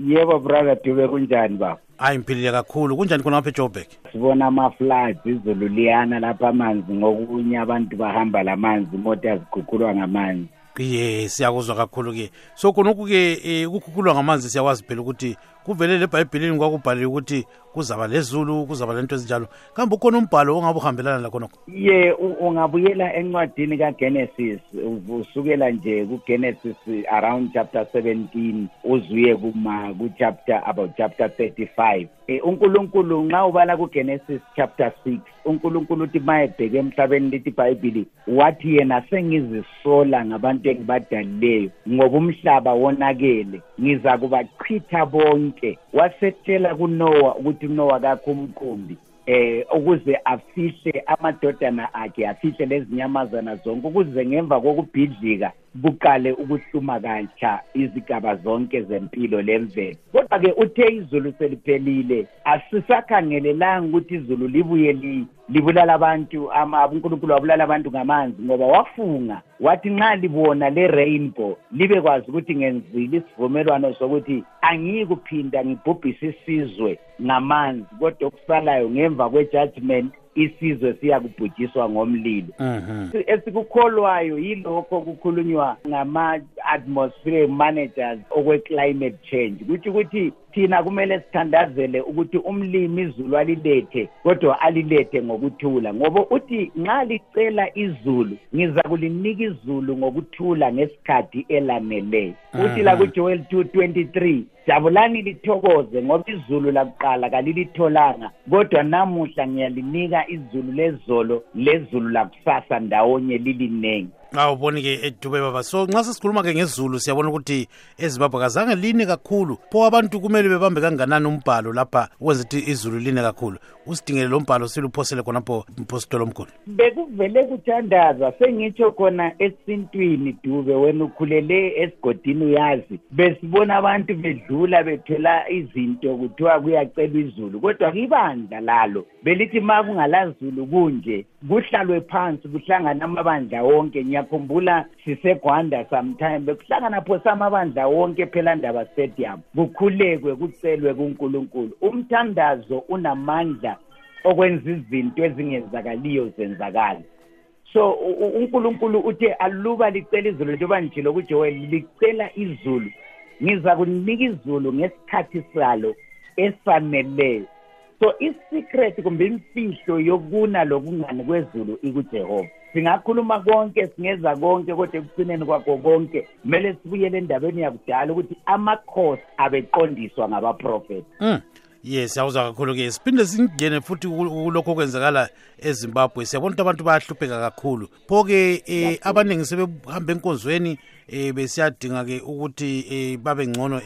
yebo brother dube kunjani baba hayi ngiphilile kakhulu kunjani khona lapha ejoburg sibona ama-floods izulu liyana lapha amanzi ngokunye abantu bahamba la manzi imoto yaziguqulwa ngamanzi ye siyakuzwa kakhulu-ke so khonokhu-ke um eh, ukukhukhulwa ngamanzi siyakwazi phela ukuthi kuvele le bhayibhilini kwakubhalile ukuthi kuzaba lezulu kuzaba lento ezinjalo kambe ukhona umbhalo ongabe uhambelana lakhonokho ye ungabuyela encwadini kagenesis usukela nje kugenesis around chapter 17 uzuye kuma kuchapter about chapter 35 e, unkulunkulu nxa ubala kugenesis chapter 6 unkulunkulu uthi mayebheke emhlabeni lithi ibhayibhili wathi yena sengizisola ngabantu engibadalileyo ngoba umhlaba wonakele ngiza kubachitha bonke wasetshela kunowa ukuthi unowa kakho umkhumbi eh ukuze afihle amadodana akhe afihle lezinyamazana zonke ukuze ngemva kokubhidlika kuqale ukuhluma kantsha izigaba zonke zempilo lemvelo kodwa-ke uthe izulu seliphelile asisakhangelelanga ukuthi izulu libuye libulala abantu unkulunkulu wabulala abantu ngamanzi ngoba wafunga wathi nxa libona le-rainbow libe kwazi ukuthi ngenzile isivumelwano sokuthi angiyi kuphinda ngibhubhise isizwe ngamanzi kodwa okusalayo ngemva kwe-judgment isizwe siyakubhujiswa ngomlilo mhm. esikukholwayo yilokho kukhulunywa ngama-atmosphere managers okwe-climate change kuthi ukuthi thina kumele sithandazele ukuthi umlimi izulu alilethe kodwa alilethe ngokuthula ngoba uthi nxa licela izulu ngiza kulinika izulu ngokuthula ngesikhathi elaneleyo uthi lakujoel 223 jabulani lithokoze ngoba izulu lakuqala kalilitholanga kodwa namuhla ngiyalinika izulu lezolo lezulu lakusasa ndawonye liliningi awuboni-ke edube baba so nxa sesikhuluma-ke ngezulu siyabona ukuthi ezimbabwe kazange line kakhulu pho abantu kumele bebambe kanganani umbhalo lapha ukwenza ukuthi izulu line kakhulu usidingele lo mbhalo siluphosele khonapho mphostolo omkhulu bekuvele kuthandaza sengitsho khona esintwini dube wena ukhulele esigodini uyazi besibona abantu bedlula bethwela izinto kuthiwa kuyacelwa izulu kodwa kibandla lalo belithi ma kungalazulu kunje kuhlalwe phansi kuhlangana amabandla wonke ngiyakhumbula sisegwanda sometime bekuhlangana phose amabandla wonke ephelandaba stadium kukhulekwe kucelwe kunkulunkulu umthandazo unamandla okwenza izinto ezingenzakaliyo zenzakala so unkulunkulu uthe aluba licela izulu njengoba ngijilo kujoweli licela izulu ngiza kunika izulu ngesikhathi salo esaneleyo so isecret kumbe imfihlo yokuna lokungani kwezulu ikujehova singakhuluma konke singeza konke kodwa ekucineni kwakho konke kumele sibuyele endabeni yakudala ukuthi amakhosi abeqondiswa ngabaprofethi mm. yes awuza kakhulu-ke siphinde singene futhi kulokho okwenzakala ezimbabwe siyabona ukuthi abantu bayahlupheka kakhulu pho-ke um abaningi sebehambe enkonzweni um besiyadinga-ke ukuthi um babe ngcono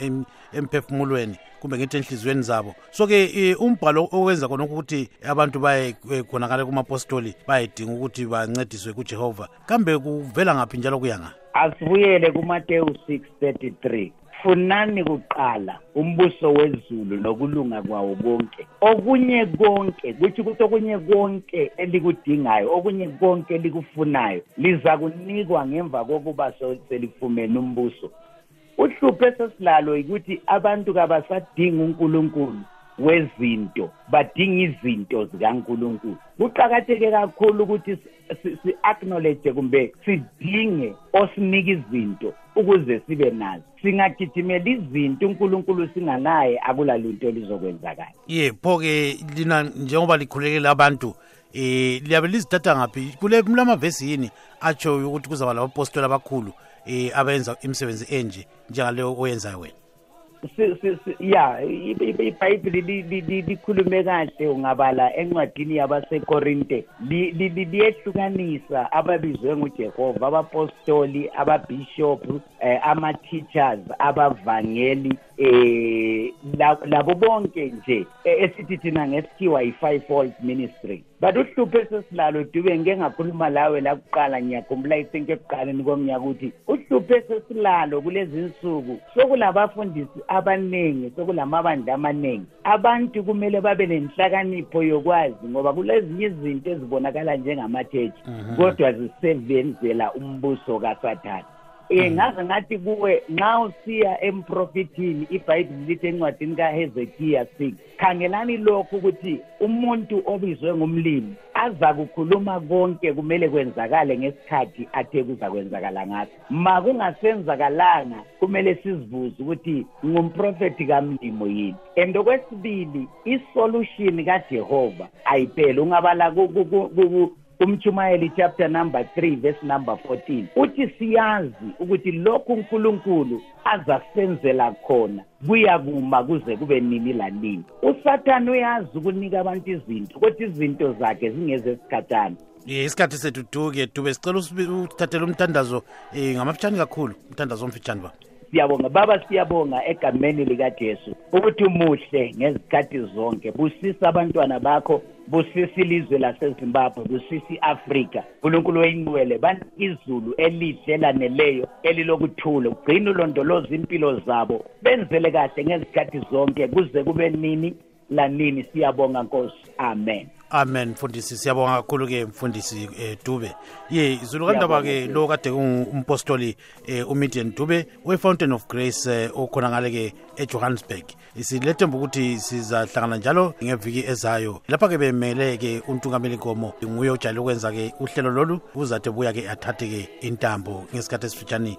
emphefumulweni kumbe ngithi enhliziyweni zabo so-ke um umbhalo owenza khona ukuthi abantu bayekhonakale eh, kumapostoli bayedinga ukuthi bancediswe kujehova kambe kuvela ngaphi njalo kuyanga asibuyele kumatewu 6 33 funani kuqala umbuso wezulu nokulunga kwawo konke okunye konke kuthi ukuthi okunye konke elikudingayo okunye konke elikufunayo liza kunikwa ngemva kokuba selifumene umbuso uhlupho esesilalo yikuthi abantu kabasadingi unkulunkulu wezinto badinga izinto zikaNkuluNkulu kuqhakatheke kakhulu ukuthi si-acknowledge kumbe sidinge osinike izinto ukuze sibe nazo singagijimela izinto unkulunkulu singanaye akulalunto elizokwenzakala ye pho-ke lina njengoba likhulekele abantu eh liyabe lizithatha ngaphi kule kulamavesi yini atshoyo ukuthi kuzaba labapostola abakhulu eh abenza imisebenzi enje njengaleyo oyenzayo wena ya ibhayibhili likhulume kahle ungabala encwadini yabasekorinte liyehlukanisa ababizwe ngujehova abapostoli ababhishophu eh, ama-teachers abavangeli um labo bonke nje e, esithi thina ngesikhiwa yi-five fold ministry but uhlupho esesilalo dube ngike ngakhuluma lawe la kuqala ngiyakhumbula isenke ekuqaleni komnyaka ukuthi uhlupho esesilalo kulezi nsuku sokulabafundisi abaningi sokulamabandla amaningi abantu kumele babe nenhlakanipho yokwazi ngoba kulezinye izinto ezibonakala njengamatshetshi mhm. kodwa zisebenzela umbuso kasathane um ngaze ngathi kuwe nxa usiya emprofithini ibhayibhili lithi encwadini kahezekiya six khangelani lokhu ukuthi umuntu obizwe ngumlimi aza kukhuluma konke kumele kwenzakale ngesikhathi athe kuzakwenzakala ngaso ma kungasenzakalanga kumele sizibuze ukuthi ngumprofethi kamlimo yini and okwesibili isolution kajehova ayipele ungabala umtshumayeli chapter number 3 verse number 14 uthi siyazi ukuthi lokhu uNkulunkulu azasenzela khona kuyakuma kuze kube nini lanini usathane uyazi ukunika abantu izinto kodwa izinto zakhe zingezesikhathana ye isikhathi sethu duke dube sicela uthathele umthandazo um ngamafitshane kakhulu umthandazo omfitshane ba siyabonga baba siyabonga egameni likajesu ukuthi umuhle ngezikhathi zonke busisa abantwana bakho busisi ilizwe lasezimbabwe busisi i-afrika nkulunkulu weyinqwele izulu elihle laneleyo elilokuthula ugcina ulondoloza impilo zabo benzele kahle ngezikhathi zonke kuze kube nini lanini siyabonga nkosi amen amen mfundisi siyabonga kakhulu ke mfundisi eh, dube ye izulu kandaba ke lo kade ungumpostoli eh, umidian dube we-fountain of grace eh, okhona ngale ke ejohannesburg silethemba ukuthi sizahlangana njalo ngeviki ezayo lapha ke bemele ke untungameli nkomo nguye ojayele ukwenza ke uhlelo lolu uzathi buya ke athathe ke intambo ngesikhathi esifitshane